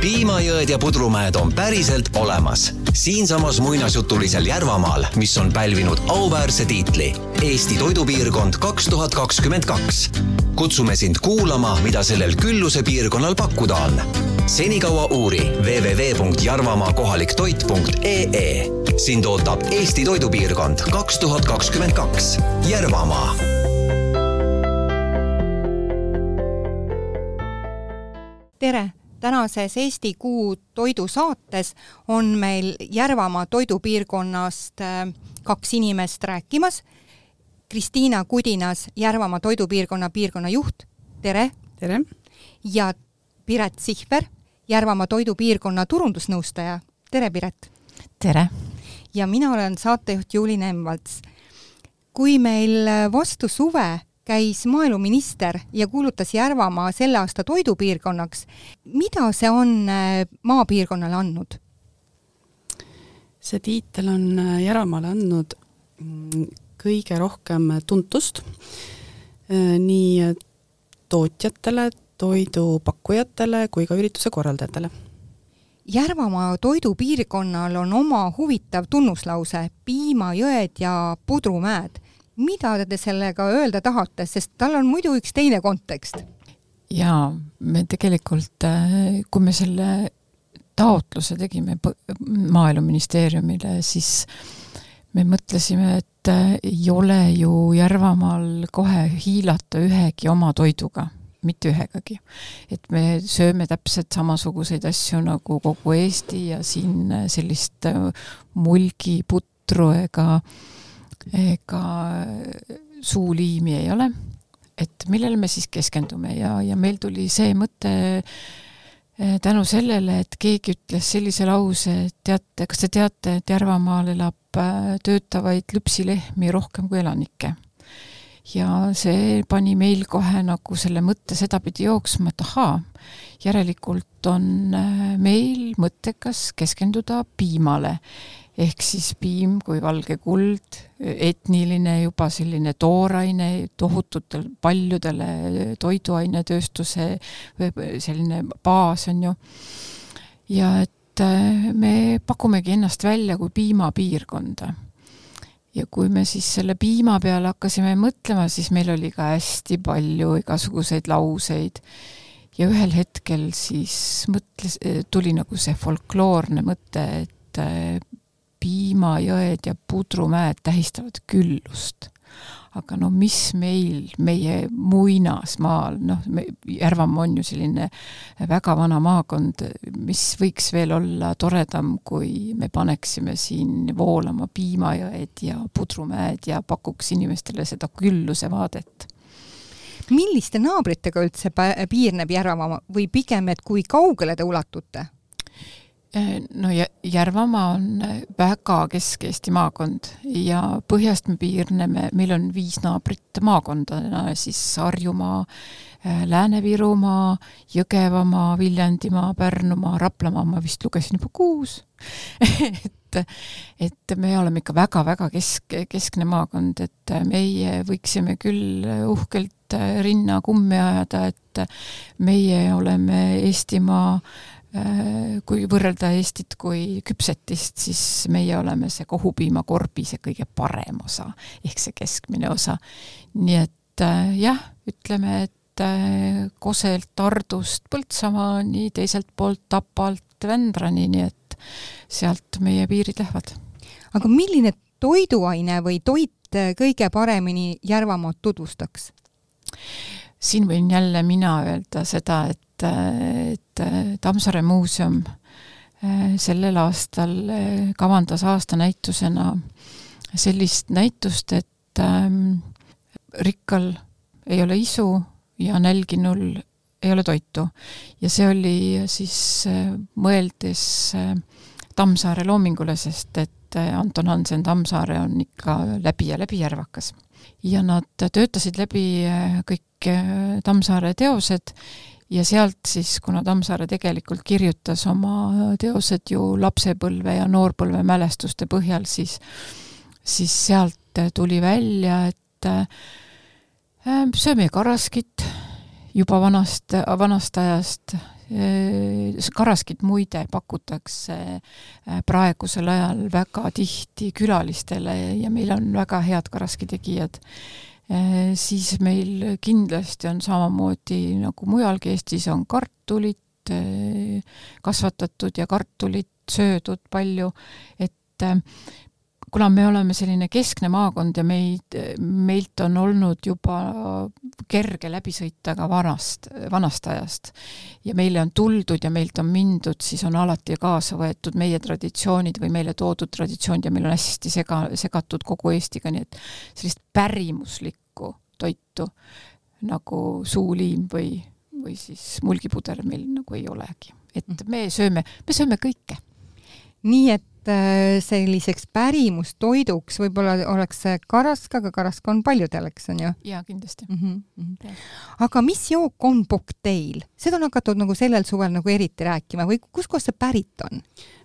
piimajõed ja pudrumäed on päriselt olemas. siinsamas muinasjutulisel Järvamaal, mis on pälvinud auväärse tiitli Eesti toidupiirkond kaks tuhat kakskümmend kaks. kutsume sind kuulama, mida sellel külluse piirkonnal pakkuda on. senikaua uuri www.jarvamaakohaliktoit.ee. sind ootab Eesti toidupiirkond kaks tuhat kakskümmend kaks, Järvamaa tere! Tänases Eesti Kuu toidusaates on meil Järvamaa toidupiirkonnast äh, kaks inimest rääkimas. Kristiina Kudinas, Järvamaa toidupiirkonna piirkonnajuht, tere! tere! ja Piret Sihver, Järvamaa toidupiirkonna turundusnõustaja, tere Piret! tere! ja mina olen saatejuht Juuli Nemvalts. kui meil vastu suve käis maaeluminister ja kuulutas Järvamaa selle aasta toidupiirkonnaks. mida see on äh, maapiirkonnale andnud? see tiitel on äh, Järvamaale andnud mm, kõige rohkem tuntust äh, nii tootjatele, toidupakkujatele kui ka ürituse korraldajatele. Järvamaa toidupiirkonnal on oma huvitav tunnuslause piimajõed ja pudrumäed mida te sellega öelda tahate, sest tal on muidu üks teine kontekst? jaa, me tegelikult, äh, kui me selle taotluse tegime Maaeluministeeriumile, siis me mõtlesime, et äh, ei ole ju Järvamaal kohe hiilata ühegi oma toiduga, mitte ühegagi. et me sööme täpselt samasuguseid asju nagu kogu Eesti ja siin äh, sellist mulgiputru ega äh, ega suuliimi ei ole, et millele me siis keskendume? Ja, ja meil tuli see mõte eh, tänu sellele, et keegi ütles sellise lause, et teate, kas te teate, et Järvamaal elab eh, töötavaid lüpsilehmi rohkem kui elanikke? ja see pani meil kohe nagu selle mõtte sedapidi jooksma, et ahaa, järelikult on eh, meil mõttekas keskenduda piimale ehk siis piim kui valge kuld, etniline juba selline tooraine tohututel paljudele toiduainetööstuse selline baas on ju. ja et äh, me pakumegi ennast välja kui piimapiirkonda. ja kui me siis selle piima peale hakkasime mõtlema, siis meil oli ka hästi palju igasuguseid lauseid ja ühel hetkel siis mõtles, tuli nagu see folkloorne mõte, et äh, piimajõed ja pudrumäed tähistavad küllust. aga no mis meil, meie muinasmaal, noh, Järvamaa on ju selline väga vana maakond, mis võiks veel olla toredam, kui me paneksime siin voolama piimajõed ja pudrumäed ja pakuks inimestele seda külluse vaadet milliste naabritega üldse piirneb Järvamaa või pigem, et kui kaugele te ulatute? Äh, no Järvamaa on äh, väga Kesk-Eesti maakond ja põhjast me piirneme, meil on viis naabrit maakondadena, siis Harjumaa, äh, Lääne-Virumaa, Jõgevamaa, Viljandimaa, Pärnumaa, Raplamaa, ma vist lugesin juba kuus. Et, et me oleme ikka väga-väga kesk, keskne maakond, et meie võiksime küll uhkelt rinna kummi ajada, et meie oleme Eestimaa kui võrrelda Eestit kui küpsetist, siis meie oleme see kohupiimakorbi see kõige parem osa, ehk see keskmine osa. nii et äh, jah, ütleme, et äh, Koselt Tardust Põltsamaani, teiselt poolt Tapalt Vendrani, nii et sealt meie piirid lähevad. aga milline toiduaine või toit kõige paremini Järvamaad tutvustaks? siin võin jälle mina öelda seda, et et, et Tammsaare muuseum eh, sellel aastal eh, kavandas aastanäitusena sellist näitust, et ähm, rikkal ei ole isu ja nälginul ei ole toitu. ja see oli siis äh, mõeldes Tammsaare loomingule, sest et Anton Hansen Tammsaare on ikka läbi ja läbi järvakas. ja nad töötasid läbi kõik Tammsaare teosed ja sealt siis, kuna Tammsaare tegelikult kirjutas oma teosed ju lapsepõlve ja noorpõlve mälestuste põhjal, siis, siis sealt tuli välja, et äh, sööme karaskit juba vanast, vanast ajast, karaskit muide pakutakse praegusel ajal väga tihti külalistele ja meil on väga head karaskitegijad siis meil kindlasti on samamoodi nagu mujalgi Eestis on kartulit kasvatatud ja kartulit söödud palju, et kuna me oleme selline keskne maakond ja meid, meilt on olnud juba kerge läbi sõita ka vanast, vanast ajast ja meile on tuldud ja meilt on mindud, siis on alati kaasa võetud meie traditsioonid või meile toodud traditsioonid ja meil on hästi sega, segatud kogu Eestiga, nii et sellist pärimuslikku toitu nagu suuliim või, või siis mulgipuder meil nagu ei olegi. et me sööme, me sööme kõike. nii et selliseks pärimustoiduks võib-olla oleks karask, aga karask on paljudel, eks on ju? jaa, kindlasti mm. -hmm. Mm -hmm. aga mis jook on kokteil? seda on hakatud nagu sellel suvel nagu eriti rääkima või kuskohast see pärit on?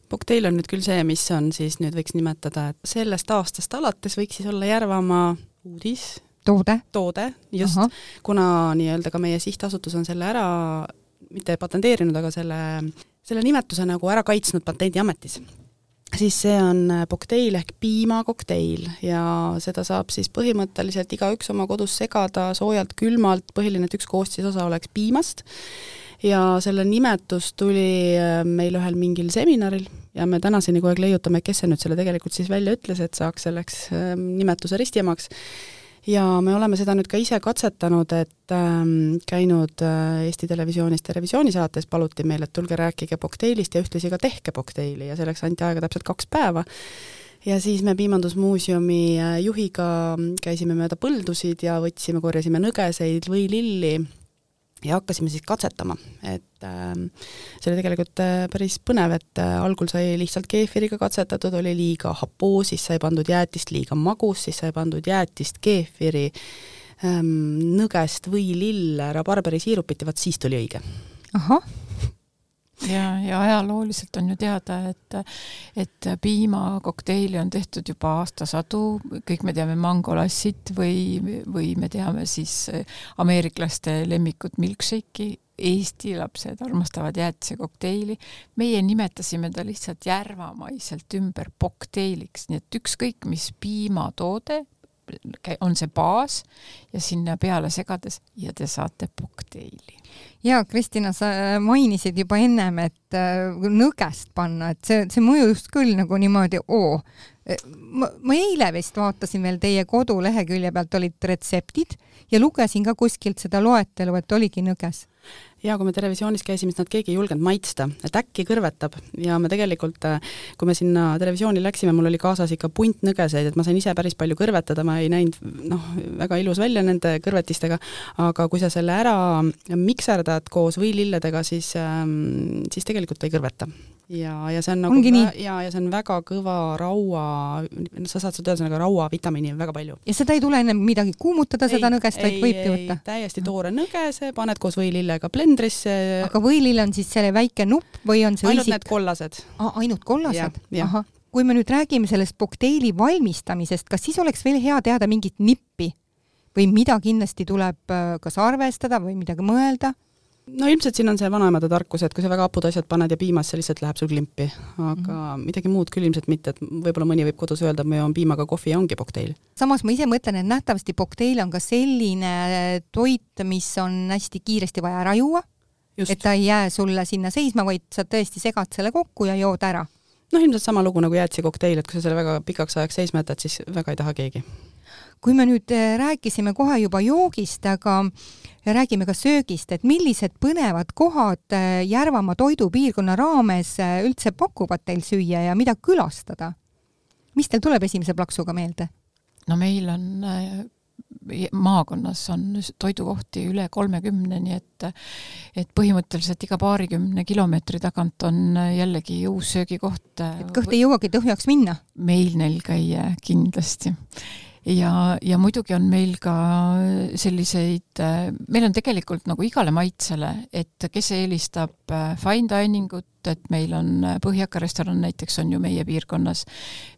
Kokteil on nüüd küll see, mis on siis nüüd võiks nimetada, et sellest aastast alates võiks siis olla Järvamaa uudis. toode? toode, just, kuna nii-öelda ka meie sihtasutus on selle ära, mitte patenteerinud, aga selle, selle nimetuse nagu ära kaitsnud Patendiametis siis see on kokteil äh, ehk piimakokteil ja seda saab siis põhimõtteliselt igaüks oma kodus segada soojalt-külmalt, põhiline, et üks koostisosa oleks piimast, ja selle nimetus tuli äh, meil ühel mingil seminaril ja me tänaseni kogu aeg leiutame, kes see nüüd selle tegelikult siis välja ütles, et saaks selleks äh, nimetuse ristiemaks ja me oleme seda nüüd ka ise katsetanud, et ähm, käinud äh, Eesti Televisioonis Televisiooni saates, paluti meil, et tulge rääkige kokteilist ja ühtlasi ka tehke kokteili ja selleks anti aega täpselt kaks päeva. ja siis me Piimandusmuuseumi äh, juhiga käisime mööda põldusid ja võtsime, korjasime nõgeseid, võililli ja hakkasime siis katsetama, et äh, see oli tegelikult äh, päris põnev, et äh, algul sai lihtsalt keefiriga katsetatud, oli liiga hapuu, siis sai pandud jäätist liiga magus, siis sai pandud jäätist, keefiri ähm,, nõgest või lille, rabarberisiirupit ja vot siis tuli õige. ahah ja, ja ajalooliselt on ju teada, et, et piimakokteili on tehtud juba aastasadu, kõik me teame mangolassit või, või me teame siis ameeriklaste lemmikut milkshake'i, Eesti lapsed armastavad jäätisekokteili, meie nimetasime ta lihtsalt järvamaiselt ümber kokteiliks, nii et ükskõik mis piimatoode on see baas ja sinna peale segades ja te saate kokteili. ja Kristina, sa mainisid juba ennem, et äh, nõgest panna, et see, see mõjus küll nagu niimoodi oo. Ma, ma eile vist vaatasin veel teie kodulehekülje pealt olid retseptid ja lugesin ka kuskilt seda loetelu, et oligi nõges. Jaa, kui me televisioonis käisime, siis nad keegi ei julgenud maitsta, et äkki kõrvetab. Ja me tegelikult, äh, kui me sinna televisiooni läksime, mul oli kaasas ikka punt nõgeseid, et ma sain ise päris palju kõrvetada, ma ei näinud noh, väga ilus välja nende kõrvetistega, aga kui sa selle ära mikserdad koos võililledega, siis, ähm, siis tegelikult ei kõrveta ja, ja see on nagu ja, ja see on väga kõva raua, sa saad seda ühesõnaga rauavitamiini on väga palju. ja seda ei tule enne midagi kuumutada, seda nõgest, vaid võibki võtta? täiesti toore nõgese, paned koos võilillega blendrisse. aga võilill on siis selle väike nupp või on see ainult õisik? need kollased. ainult kollased? ahah, kui me nüüd räägime sellest kokteili valmistamisest, kas siis oleks veel hea teada mingit nippi või mida kindlasti tuleb äh, kas arvestada või midagi mõelda? No ilmselt siin on see vanaemade tarkus, et kui sa väga hapud asjad paned ja piimas, see lihtsalt läheb sul klimpi. aga mm -hmm. midagi muud küll ilmselt mitte, et võib-olla mõni võib kodus öelda, et ma joon piimaga kohvi ja ongi kokteil. samas ma ise mõtlen, et nähtavasti kokteil on ka selline toit, mis on hästi kiiresti vaja ära juua. et ta ei jää sulle sinna seisma, vaid sa tõesti segad selle kokku ja jood ära. noh, ilmselt sama lugu nagu jäätisekokteil, et kui sa selle väga pikaks ajaks seisma jätad, siis väga ei taha keegi kui me nüüd äh, rääkisime kohe juba joogist, aga räägime ka söögist, et millised põnevad kohad äh, Järvamaa toidupiirkonna raames äh, üldse pakuvad teil süüa ja mida külastada? mis teil tuleb esimese plaksuga meelde? no meil on maakonnas on toidukohti üle kolmekümne, nii et et põhimõtteliselt iga paarikümne kilomeetri tagant on jällegi uus söögikoht. et kõht ei jõuagi tühjaks minna? meil neil käia kindlasti ja, ja muidugi on meil ka selliseid, meil on tegelikult nagu igale maitsele, et kes eelistab äh, fine dining ut, et meil on äh, Põhjaka restoran näiteks on ju meie piirkonnas,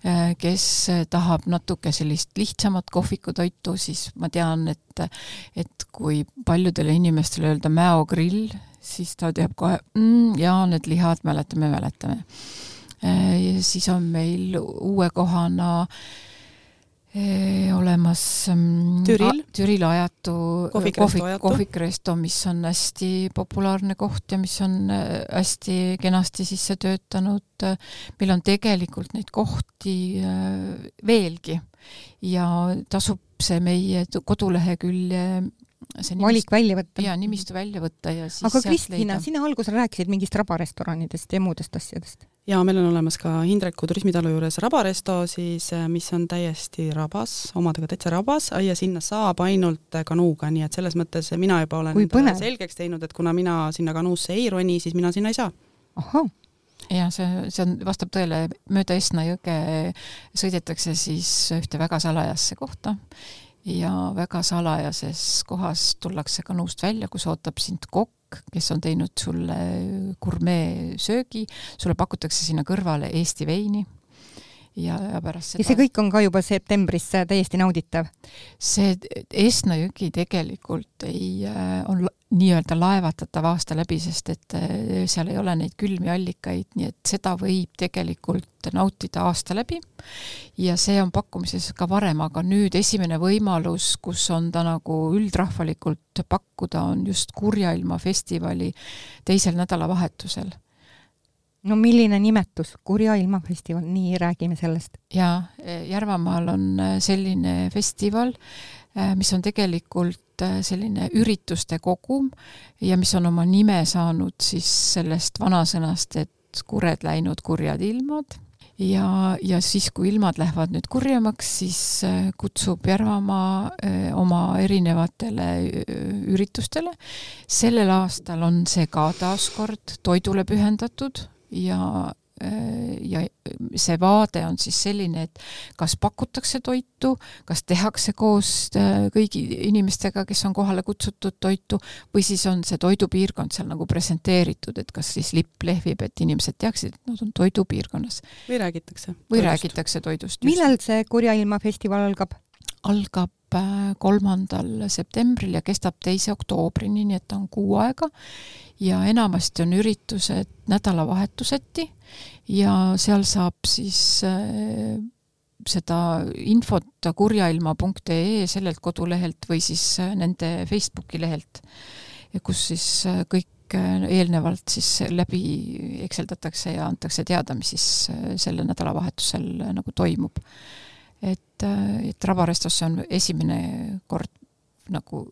äh, kes tahab natuke sellist lihtsamat kohvikutoitu, siis ma tean, et et kui paljudele inimestele öelda Mäo grill, siis ta teab kohe mm,, jaa, need lihad, mäletame, mäletame. siis on meil uue kohana äh, olemas mm, Türil, Türil ajatu kohvik, kohvikresto, mis on hästi populaarne koht ja mis on hästi kenasti sisse töötanud. meil on tegelikult neid kohti veelgi ja tasub see meie kodulehekülje see valik välja võtta. jaa, nimistu välja võtta ja siis aga Kristina, sina alguses rääkisid mingist rabarestoranidest ja muudest asjadest. Jaa, meil on olemas ka Hindreku turismitalu juures rabaresto siis, äh, mis on täiesti rabas, omadega täitsa rabas ja sinna saab ainult kanuuga, nii et selles mõttes mina juba olen selgeks teinud, et kuna mina sinna kanuusse ei roni, siis mina sinna ei saa. ahhaa ja see, see on, vastab tõele, mööda Esna jõge sõidetakse siis ühte väga salajasse kohta ja väga salajases kohas tullakse kanuust välja, kus ootab sind kokk, kes on teinud sulle gurmeesöögi, sulle pakutakse sinna kõrvale Eesti veini ja, ja pärast seda ja see kõik on ka juba septembris täiesti nauditav? see Esna jõgi tegelikult ei, äh, on nii-öelda laevatatav aasta läbi, sest et äh, seal ei ole neid külmi allikaid, nii et seda võib tegelikult nautida aasta läbi. ja see on pakkumises ka varem, aga nüüd esimene võimalus, kus on ta nagu üldrahvalikult pakkuda, on just Kurja ilma festivali teisel nädalavahetusel no milline nimetus, Kurja ilmafestival, nii räägime sellest. jaa, Järvamaal on äh, selline festival, äh, mis on tegelikult äh, selline ürituste kogum ja mis on oma nime saanud siis sellest vanasõnast, et kured läinud, kurjad ilmad ja, ja siis, kui ilmad lähevad nüüd kurjemaks, siis kutsub Järvamaa oma erinevatele üritustele. sellel aastal on see ka taaskord toidule pühendatud, ja äh, ja see vaade on siis selline, et kas pakutakse toitu, kas tehakse koos äh, kõigi inimestega, kes on kohale kutsutud toitu, või siis on see toidupiirkond seal nagu presenteeritud, et kas siis lipp lehvib, et inimesed teaksid, et nad on toidupiirkonnas. või räägitakse. või toidust. räägitakse toidust. millal see Kurja ilma festival algab? algab äh, kolmandal septembril ja kestab teise oktoobrini, nii et ta on kuu aega ja enamasti on üritused nädalavahetuseti ja seal saab siis äh, seda infot kurjailma.ee sellelt kodulehelt või siis äh, nende Facebooki lehelt, kus siis kõik eelnevalt siis läbi ekseldatakse ja antakse teada, mis siis selle nädalavahetusel nagu toimub. Et, et Rabarestosse on esimene kord nagu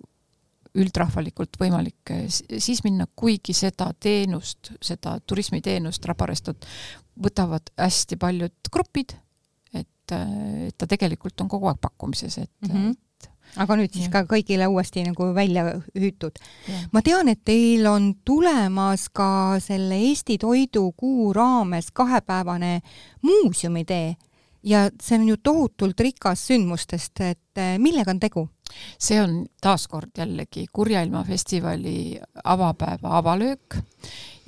üldrahvalikult võimalik eh, siis minna, kuigi seda teenust, seda turismiteenust, Rabarestot võtavad hästi paljud grupid, et, eh, et ta tegelikult on kogu aeg pakkumises, et mm -hmm aga nüüd siis ja. ka kõigile uuesti nagu välja hüütud. ma tean, et teil on tulemas ka selle Eesti Toidukuu raames kahepäevane muuseumitee ja see on ju tohutult rikas sündmustest, et eh, millega on tegu? see on taaskord jällegi Kurja ilma festivali avapäeva avalöök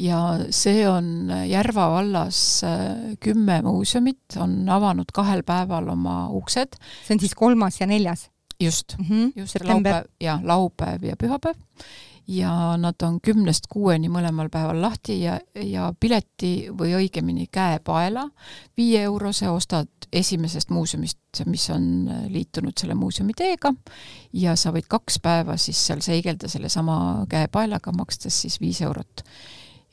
ja see on Järva vallas äh, kümme muuseumit, on avanud kahel päeval oma uksed. see on siis kolmas ja neljas? just mm, -hmm. just laupäev ja laupäev ja pühapäev ja nad on kümnest kuueni mõlemal päeval lahti ja, ja pileti või õigemini käepaela viie eurose ostad esimesest muuseumist, mis on liitunud selle muuseumi teega ja sa võid kaks päeva siis seal seigelda sellesama käepaelaga, makstes siis viis eurot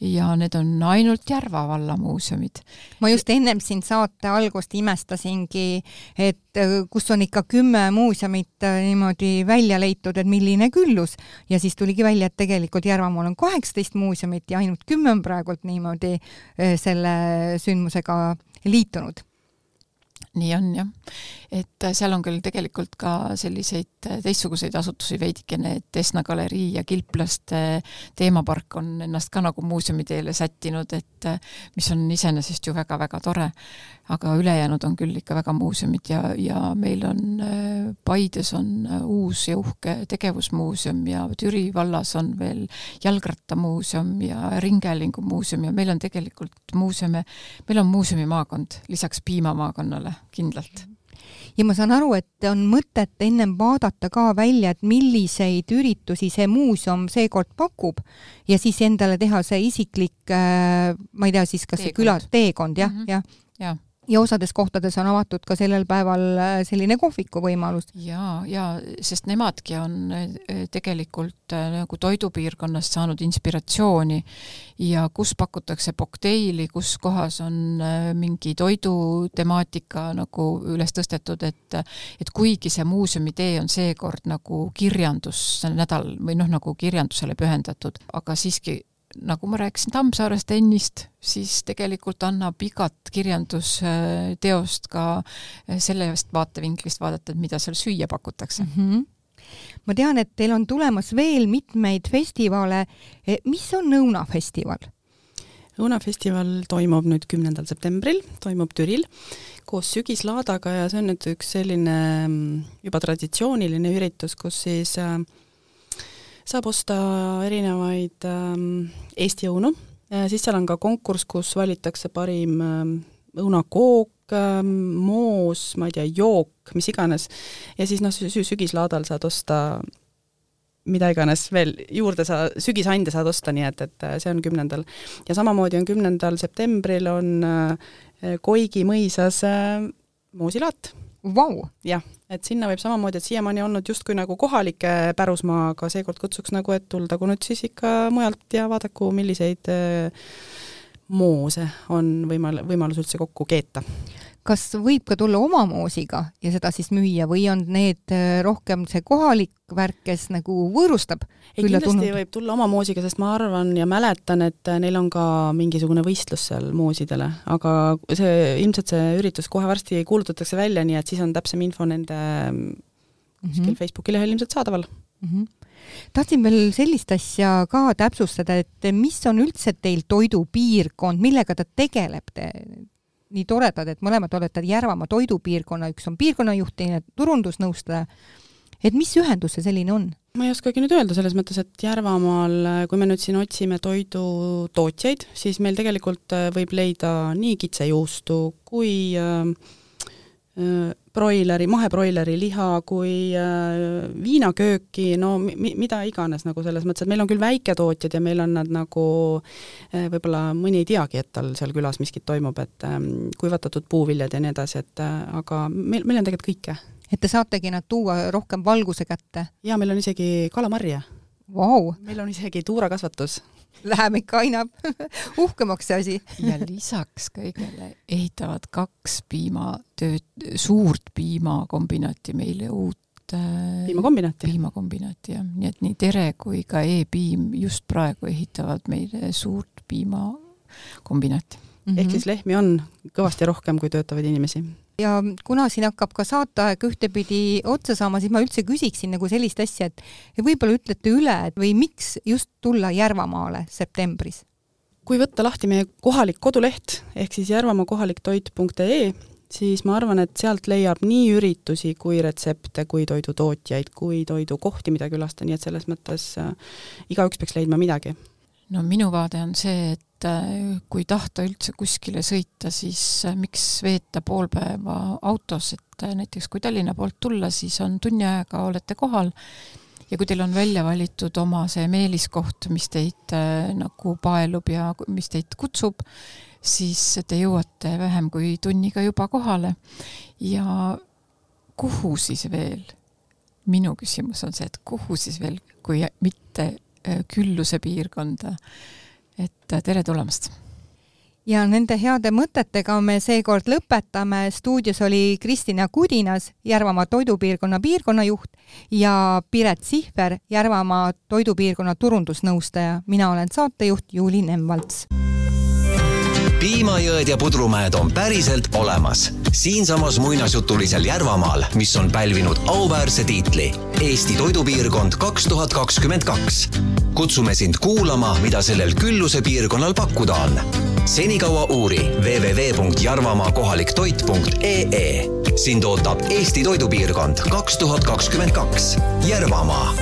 ja need on ainult Järva valla muuseumid. ma just ennem siin saate algust imestasingi, et äh, kus on ikka kümme muuseumit äh, niimoodi välja leitud, et milline küllus. ja siis tuligi välja, et tegelikult Järvamaal on kaheksateist muuseumit ja ainult kümme on praegult niimoodi äh, selle sündmusega liitunud nii on jah, et seal on küll tegelikult ka selliseid teistsuguseid asutusi veidikene, et Esna galerii ja Kilplaste teemapark on ennast ka nagu muuseumi teele sättinud, et mis on iseenesest ju väga-väga tore. Aga ülejäänud on küll ikka väga muuseumid ja, ja meil on Paides on uus ja uhke tegevusmuuseum ja Türi vallas on veel jalgrattamuuseum ja ringhäälingumuuseum ja meil on tegelikult muuseume, meil on muuseumimaakond lisaks piimamaakonnale kindlalt ja ma saan aru, et on mõtet ennem vaadata ka välja, et milliseid üritusi see muuseum seekord pakub ja siis endale teha see isiklik, äh, ma ei tea siis, kas teekond. see küla, teekond jah mm, -hmm. jah ja ja osades kohtades on avatud ka sellel päeval äh, selline kohviku võimalus. ja, ja sest nemadki on äh, tegelikult äh, nagu toidupiirkonnast saanud inspiratsiooni ja kus pakutakse kokteili, kus kohas on mingi toidutemaatika nagu üles tõstetud, et et kuigi see muuseumi tee on seekord nagu kirjandusnädal või noh, nagu kirjandusele pühendatud, aga siiski nagu ma rääkisin Tammsaarest ennist, siis tegelikult annab igat kirjandusteost ka sellest vaatevinklist vaadata, et mida seal süüa pakutakse mm. -hmm ma tean, et teil on tulemas veel mitmeid festivale. mis on Õunafestival? õunafestival toimub nüüd kümnendal septembril, toimub Türil koos sügislaadaga ja see on nüüd üks selline mm, juba traditsiooniline üritus, kus siis äh, saab osta erinevaid ähm, Eesti õunu, siis seal on ka konkurss, kus valitakse parim ähm, õunakook ähm,, moos, ma ei tea, jook, mis iganes, ja siis noh, sügislaadal saad osta mida iganes veel juurde sa, sügisande saad osta, nii et, et äh, see on kümnendal. ja samamoodi on kümnendal septembril on äh, Koigi mõisas äh, moosilaat. Wow.. jah, et sinna võib samamoodi, et siiamaani olnud justkui nagu kohalike pärusmaa, aga seekord kutsuks nagu, et tuldagu nüüd siis ikka mujalt ja vaadaku, milliseid äh, moose on võimal-, võimalus üldse kokku keeta kas võib ka tulla oma moosiga ja seda siis müüa või on need äh, rohkem see kohalik värk, kes nagu võõrustab? ei, kindlasti tulnud? võib tulla oma moosiga, sest ma arvan ja mäletan, et äh, neil on ka mingisugune võistlus seal moosidele, aga see, ilmselt see üritus kohe varsti kuulutatakse välja, nii et siis on täpsem info nende mm -hmm. kuskil Facebooki lehel ilmselt saadaval mm. -hmm tahtsin veel sellist asja ka täpsustada, et mis on üldse teil toidupiirkond, millega ta tegeleb, te nii toredad, et mõlemad olete Järvamaa toidupiirkonna, üks on piirkonnajuht, teine turundusnõustaja. et mis ühendus see selline on? ma ei oskagi nüüd öelda, selles mõttes, et Järvamaal, kui me nüüd siin otsime toidutootjaid, siis meil tegelikult äh, võib leida nii kitsejuustu kui äh, äh broileri, mahebroileri liha kui äh, viinakööki, no mi-, mida iganes nagu selles mõttes, et meil on küll väiketootjad ja meil on nad nagu äh, võib-olla mõni ei teagi, et tal seal külas miskit toimub, et äh, kuivatatud puuviljad ja nii edasi, et äh, aga meil, meil on tegelikult kõike. et te saategi nad tuua rohkem valguse kätte? jaa, meil on isegi kalamarja wow.. meil on isegi tuurakasvatus läheb ikka aina uhkemaks see asi. ja lisaks kõigele ehitavad kaks piimatööd, suurt piimakombinaati meile uut äh, piimakombinaati. piimakombinaati jah, nii et nii Tere kui ka E-piim just praegu ehitavad meile suurt piimakombinaati mm. -hmm. ehk siis lehmi on kõvasti rohkem kui töötavaid inimesi ja kuna siin hakkab ka saateaeg ühtepidi otsa saama, siis ma üldse küsiksin nagu sellist asja, et võib-olla ütlete üle, et või miks just tulla Järvamaale septembris? kui võtta lahti meie kohalik koduleht ehk siis järvamaakohaliktoit.ee, siis ma arvan, et sealt leiab nii üritusi kui retsepte, kui toidutootjaid, kui toidukohti, mida külastada, nii et selles mõttes äh, igaüks peaks leidma midagi. no minu vaade on see, et et äh, kui tahta üldse kuskile sõita, siis äh, miks veeta pool päeva autos, et äh, näiteks kui Tallinna poolt tulla, siis on tunni ajaga olete kohal ja kui teil on välja valitud oma see meeliskoht, mis teid nagu paelub ja mis teid kutsub, siis te jõuate vähem kui tunniga juba kohale. ja kuhu siis veel? minu küsimus on see, et kuhu siis veel, kui mitte külluse piirkonda et äh, tere tulemast! ja nende heade mõtetega me seekord lõpetame. stuudios oli Kristina Kudinas, Järvamaa toidupiirkonna piirkonnajuht ja Piret Sihver, Järvamaa toidupiirkonna turundusnõustaja. mina olen saatejuht Juuli Nemvalts piimajõed ja pudrumäed on päriselt olemas. siinsamas muinasjutulisel Järvamaal, mis on pälvinud auväärse tiitli Eesti toidupiirkond kaks tuhat kakskümmend kaks. kutsume sind kuulama, mida sellel külluse piirkonnal pakkuda on. senikaua uuri www.jarvamaakohaliktoit.ee. sind ootab Eesti toidupiirkond kaks tuhat kakskümmend kaks, Järvamaa